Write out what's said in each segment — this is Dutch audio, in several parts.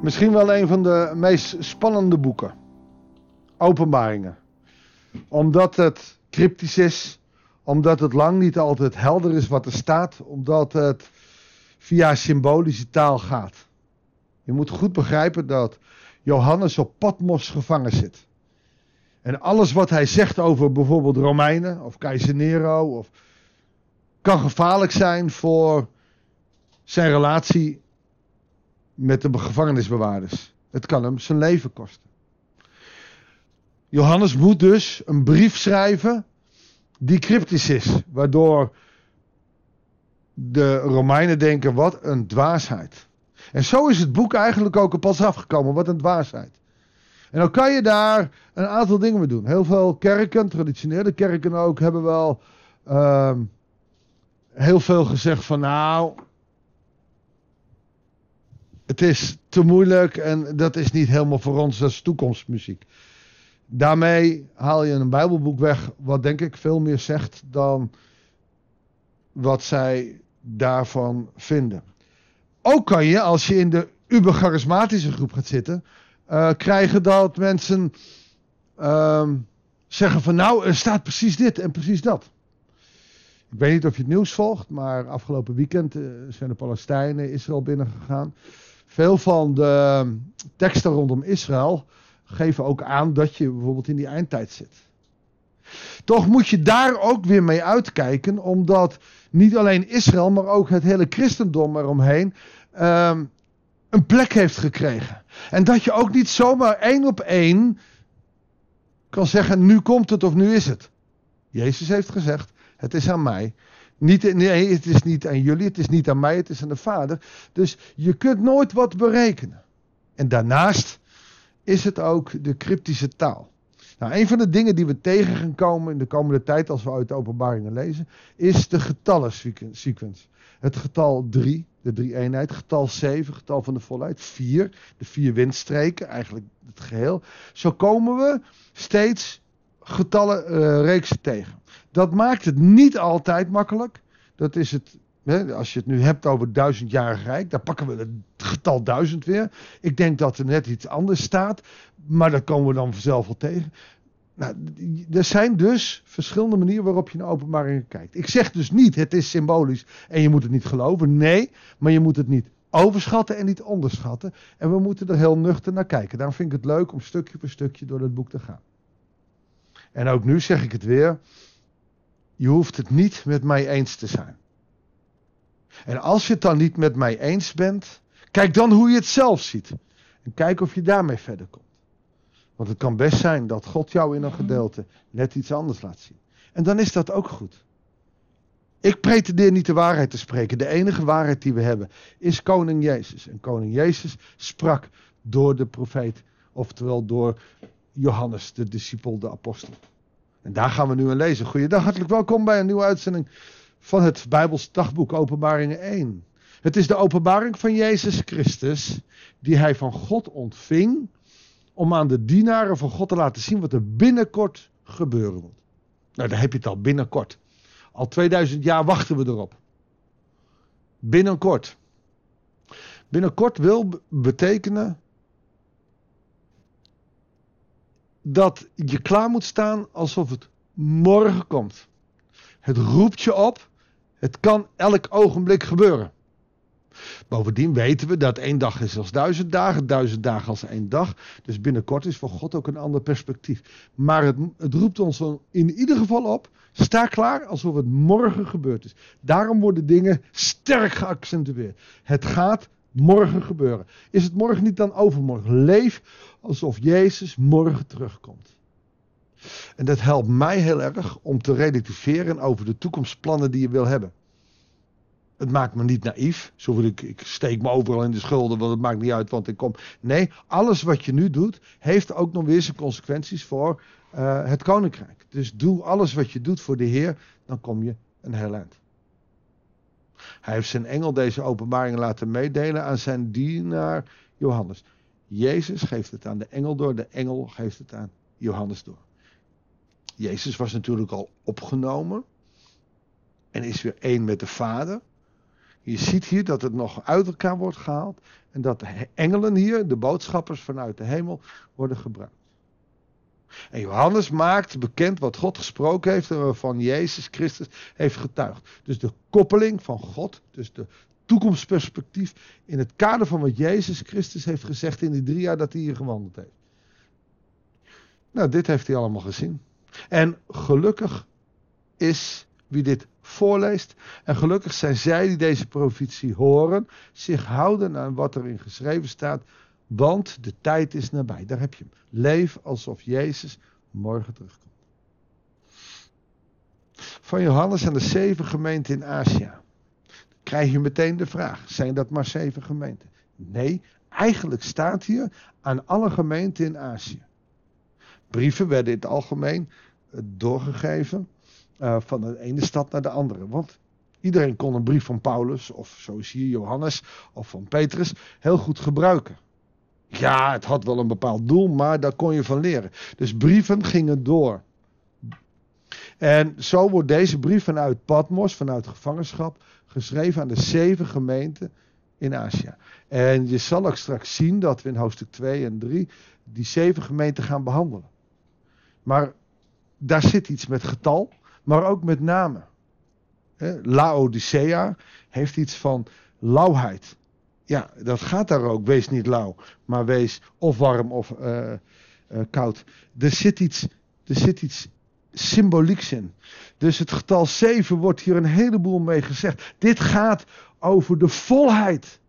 Misschien wel een van de meest spannende boeken. Openbaringen. Omdat het cryptisch is. Omdat het lang niet altijd helder is wat er staat. Omdat het via symbolische taal gaat. Je moet goed begrijpen dat Johannes op Patmos gevangen zit. En alles wat hij zegt over bijvoorbeeld Romeinen of keizer Nero of, kan gevaarlijk zijn voor zijn relatie met de gevangenisbewaarders. Het kan hem zijn leven kosten. Johannes moet dus een brief schrijven die cryptisch is, waardoor de Romeinen denken: wat een dwaasheid. En zo is het boek eigenlijk ook pas afgekomen, wat een dwaasheid. En dan kan je daar een aantal dingen mee doen. Heel veel kerken, traditionele kerken ook, hebben wel uh, heel veel gezegd van nou, het is te moeilijk en dat is niet helemaal voor ons, dat is toekomstmuziek. Daarmee haal je een Bijbelboek weg, wat denk ik veel meer zegt dan wat zij daarvan vinden. Ook kan je, als je in de ubercharismatische groep gaat zitten, uh, krijgen dat mensen uh, zeggen van nou, er staat precies dit en precies dat. Ik weet niet of je het nieuws volgt, maar afgelopen weekend uh, zijn de Palestijnen Israël binnengegaan. Veel van de teksten rondom Israël geven ook aan dat je bijvoorbeeld in die eindtijd zit. Toch moet je daar ook weer mee uitkijken, omdat niet alleen Israël, maar ook het hele christendom eromheen uh, een plek heeft gekregen. En dat je ook niet zomaar één op één kan zeggen: nu komt het of nu is het. Jezus heeft gezegd: het is aan mij. Niet, nee, het is niet aan jullie, het is niet aan mij, het is aan de Vader. Dus je kunt nooit wat berekenen. En daarnaast is het ook de cryptische taal. Nou, een van de dingen die we tegen gaan komen in de komende tijd als we uit de openbaringen lezen, is de getallen sequence. Het getal 3, de drie eenheid, getal 7, getal van de volheid, 4, de vier windstreken, eigenlijk het geheel. Zo komen we steeds getallen uh, tegen. Dat maakt het niet altijd makkelijk. Dat is het, hè, als je het nu hebt over duizendjarig rijk, dan pakken we het getal duizend weer. Ik denk dat er net iets anders staat, maar dat komen we dan vanzelf wel tegen. Nou, er zijn dus verschillende manieren waarop je naar openbaringen kijkt. Ik zeg dus niet, het is symbolisch en je moet het niet geloven. Nee, maar je moet het niet overschatten en niet onderschatten. En we moeten er heel nuchter naar kijken. Daarom vind ik het leuk om stukje voor stukje door het boek te gaan. En ook nu zeg ik het weer. Je hoeft het niet met mij eens te zijn. En als je het dan niet met mij eens bent, kijk dan hoe je het zelf ziet. En kijk of je daarmee verder komt. Want het kan best zijn dat God jou in een gedeelte net iets anders laat zien. En dan is dat ook goed. Ik pretendeer niet de waarheid te spreken. De enige waarheid die we hebben is Koning Jezus. En Koning Jezus sprak door de profeet, oftewel door Johannes, de discipel, de apostel. En daar gaan we nu aan lezen. Goeiedag, hartelijk welkom bij een nieuwe uitzending van het Bijbels dagboek Openbaringen 1. Het is de openbaring van Jezus Christus die hij van God ontving om aan de dienaren van God te laten zien wat er binnenkort gebeuren moet. Nou, daar heb je het al, binnenkort. Al 2000 jaar wachten we erop. Binnenkort. Binnenkort wil betekenen dat je klaar moet staan alsof het morgen komt. Het roept je op. Het kan elk ogenblik gebeuren. Bovendien weten we dat één dag is als duizend dagen, duizend dagen als één dag. Dus binnenkort is voor God ook een ander perspectief. Maar het, het roept ons in ieder geval op, sta klaar alsof het morgen gebeurd is. Daarom worden dingen sterk geaccentueerd. Het gaat morgen gebeuren. Is het morgen niet dan overmorgen? Leef alsof Jezus morgen terugkomt. En dat helpt mij heel erg om te relativeren over de toekomstplannen die je wil hebben. Het maakt me niet naïef. Zo ik, ik steek me overal in de schulden, want het maakt niet uit, want ik kom. Nee, alles wat je nu doet, heeft ook nog weer zijn consequenties voor uh, het koninkrijk. Dus doe alles wat je doet voor de Heer, dan kom je een heel eind. Hij heeft zijn engel deze openbaring laten meedelen aan zijn dienaar Johannes. Jezus geeft het aan de engel door, de engel geeft het aan Johannes door. Jezus was natuurlijk al opgenomen en is weer één met de Vader. Je ziet hier dat het nog uit elkaar wordt gehaald. En dat de engelen hier, de boodschappers vanuit de hemel, worden gebruikt. En Johannes maakt bekend wat God gesproken heeft en waarvan Jezus Christus heeft getuigd. Dus de koppeling van God, dus de toekomstperspectief in het kader van wat Jezus Christus heeft gezegd in die drie jaar dat hij hier gewandeld heeft. Nou, dit heeft hij allemaal gezien. En gelukkig is wie dit voorleest. En gelukkig zijn zij die deze profetie horen, zich houden aan wat erin geschreven staat. Want de tijd is nabij. Daar heb je hem. Leef alsof Jezus morgen terugkomt. Van Johannes aan de zeven gemeenten in Azië. Krijg je meteen de vraag: zijn dat maar zeven gemeenten? Nee, eigenlijk staat hier aan alle gemeenten in Azië. Brieven werden in het algemeen eh, doorgegeven uh, van de ene stad naar de andere. Want iedereen kon een brief van Paulus, of zoals hier Johannes, of van Petrus, heel goed gebruiken. Ja, het had wel een bepaald doel, maar daar kon je van leren. Dus brieven gingen door. En zo wordt deze brief vanuit Patmos, vanuit gevangenschap, geschreven aan de zeven gemeenten in Azië. En je zal ook straks zien dat we in hoofdstuk 2 en 3 die zeven gemeenten gaan behandelen. Maar daar zit iets met getal, maar ook met namen. Laodicea heeft iets van lauwheid. Ja, dat gaat daar ook. Wees niet lauw, maar wees of warm of uh, uh, koud. Er zit iets, er zit iets symbolieks in. Dus het getal 7 wordt hier een heleboel mee gezegd. Dit gaat over de volheid.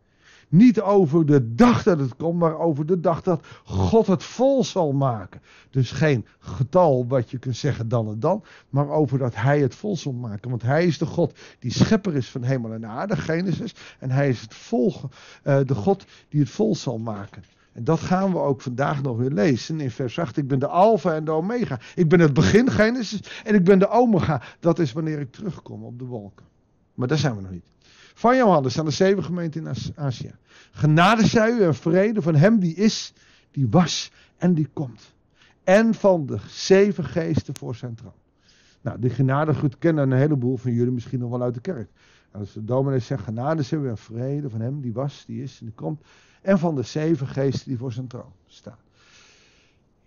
Niet over de dag dat het komt, maar over de dag dat God het vol zal maken. Dus geen getal wat je kunt zeggen dan en dan, maar over dat Hij het vol zal maken. Want Hij is de God die schepper is van hemel en aarde, Genesis. En Hij is het vol, uh, de God die het vol zal maken. En dat gaan we ook vandaag nog weer lezen in vers 8. Ik ben de Alpha en de Omega. Ik ben het begin, Genesis, en ik ben de Omega. Dat is wanneer ik terugkom op de wolken. Maar daar zijn we nog niet. Van Johannes aan de zeven gemeenten in Azië. Genade zij u en vrede van hem die is, die was en die komt. En van de zeven geesten voor zijn troon. Nou, die genadegroet kennen een heleboel van jullie misschien nog wel uit de kerk. Als de dominee zegt genade zij u en vrede van hem die was, die is en die komt. En van de zeven geesten die voor zijn troon staan.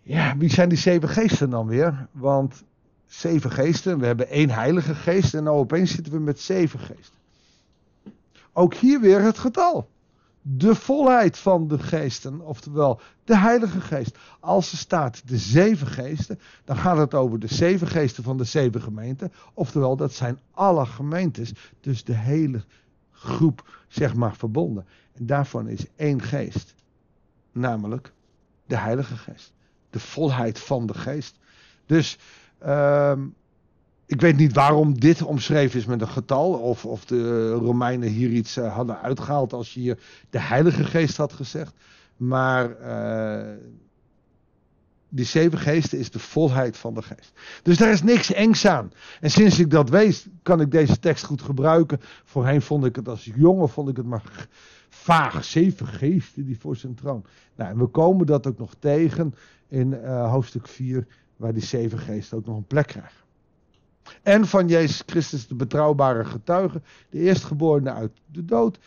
Ja, wie zijn die zeven geesten dan weer? Want zeven geesten, we hebben één heilige geest en nou opeens zitten we met zeven geesten. Ook hier weer het getal. De volheid van de geesten, oftewel de Heilige Geest. Als er staat de zeven geesten, dan gaat het over de zeven geesten van de zeven gemeenten. Oftewel, dat zijn alle gemeentes, dus de hele groep, zeg maar, verbonden. En daarvan is één geest, namelijk de Heilige Geest. De volheid van de geest. Dus uh, ik weet niet waarom dit omschreven is met een getal. Of, of de Romeinen hier iets uh, hadden uitgehaald als je hier de Heilige Geest had gezegd. Maar uh, die zeven geesten is de volheid van de geest. Dus daar is niks engs aan. En sinds ik dat weet, kan ik deze tekst goed gebruiken. Voorheen vond ik het als jongen, vond ik het maar vaag. Zeven geesten die voor zijn troon. Nou, en we komen dat ook nog tegen in uh, hoofdstuk 4, waar die zeven geesten ook nog een plek krijgen. En van Jezus Christus, de betrouwbare getuige, de eerstgeborene uit de dood,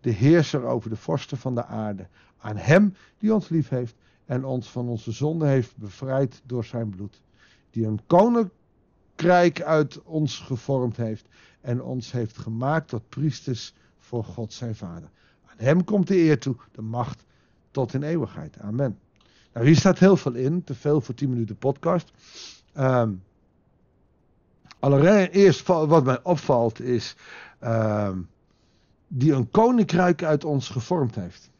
de heerser over de vorsten van de aarde. Aan hem die ons lief heeft en ons van onze zonde heeft bevrijd door zijn bloed. Die een koninkrijk uit ons gevormd heeft en ons heeft gemaakt tot priesters voor God zijn Vader. Aan hem komt de eer toe, de macht tot in eeuwigheid. Amen. Nou, hier staat heel veel in, te veel voor 10 minuten podcast. Um, Allereerst wat mij opvalt is uh, die een koninkrijk uit ons gevormd heeft.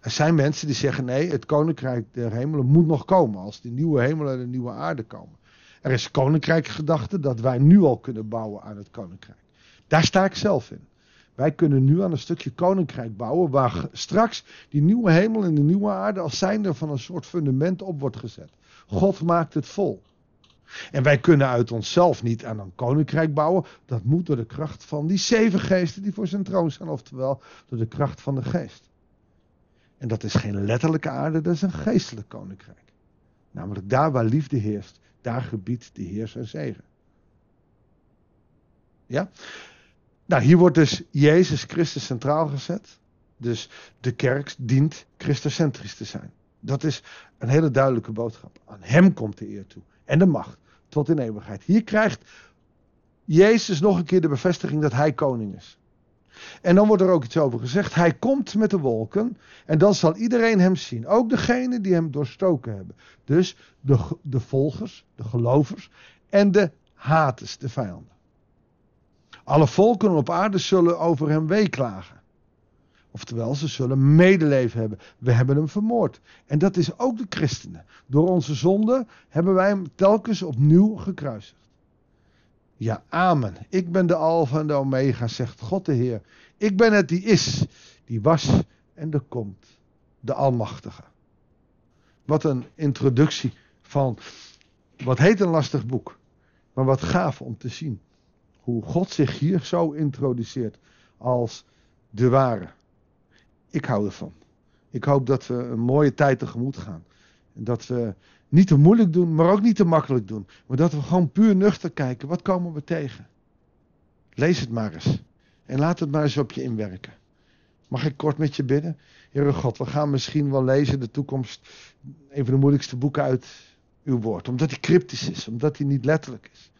Er zijn mensen die zeggen nee, het koninkrijk der hemelen moet nog komen als die nieuwe hemelen en de nieuwe aarde komen. Er is koninkrijkgedachte dat wij nu al kunnen bouwen aan het koninkrijk. Daar sta ik zelf in. Wij kunnen nu aan een stukje koninkrijk bouwen waar straks die nieuwe hemel en de nieuwe aarde als zijnde van een soort fundament op wordt gezet. God maakt het vol. En wij kunnen uit onszelf niet aan een koninkrijk bouwen. Dat moet door de kracht van die zeven geesten die voor zijn troon staan. Oftewel door de kracht van de geest. En dat is geen letterlijke aarde, dat is een geestelijk koninkrijk. Namelijk daar waar liefde heerst, daar gebiedt de Heer zijn zegen. Ja? Nou, hier wordt dus Jezus Christus centraal gezet. Dus de kerk dient christocentrisch te zijn. Dat is een hele duidelijke boodschap. Aan hem komt de eer toe. En de macht tot in eeuwigheid. Hier krijgt Jezus nog een keer de bevestiging dat hij koning is. En dan wordt er ook iets over gezegd. Hij komt met de wolken en dan zal iedereen hem zien. Ook degenen die hem doorstoken hebben. Dus de, de volgers, de gelovers en de haters, de vijanden. Alle volken op aarde zullen over hem weeklagen. Oftewel, ze zullen medeleven hebben. We hebben hem vermoord. En dat is ook de christenen. Door onze zonde hebben wij hem telkens opnieuw gekruisigd. Ja, amen. Ik ben de Alpha en de Omega, zegt God de Heer. Ik ben het die is, die was en de komt. De Almachtige. Wat een introductie van wat heet een lastig boek. Maar wat gaaf om te zien. Hoe God zich hier zo introduceert als de ware. Ik hou ervan. Ik hoop dat we een mooie tijd tegemoet gaan. En dat we niet te moeilijk doen, maar ook niet te makkelijk doen. Maar dat we gewoon puur nuchter kijken. Wat komen we tegen? Lees het maar eens. En laat het maar eens op je inwerken. Mag ik kort met je bidden? Heere God, we gaan misschien wel lezen de toekomst. Een van de moeilijkste boeken uit uw woord. Omdat hij cryptisch is, omdat hij niet letterlijk is.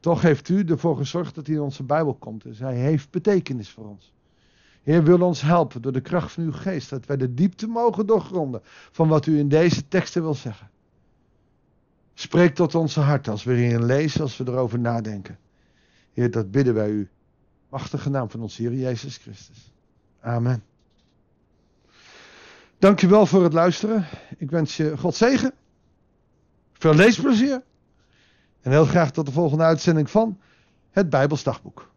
Toch heeft u ervoor gezorgd dat hij in onze Bijbel komt. Dus hij heeft betekenis voor ons. Heer, wil ons helpen door de kracht van uw geest. Dat wij de diepte mogen doorgronden van wat u in deze teksten wil zeggen. Spreek tot onze hart als we erin lezen, als we erover nadenken. Heer, dat bidden wij u. Machtige naam van ons Heer Jezus Christus. Amen. Dankjewel voor het luisteren. Ik wens je God zegen. Veel leesplezier. En heel graag tot de volgende uitzending van het Bijbelsdagboek.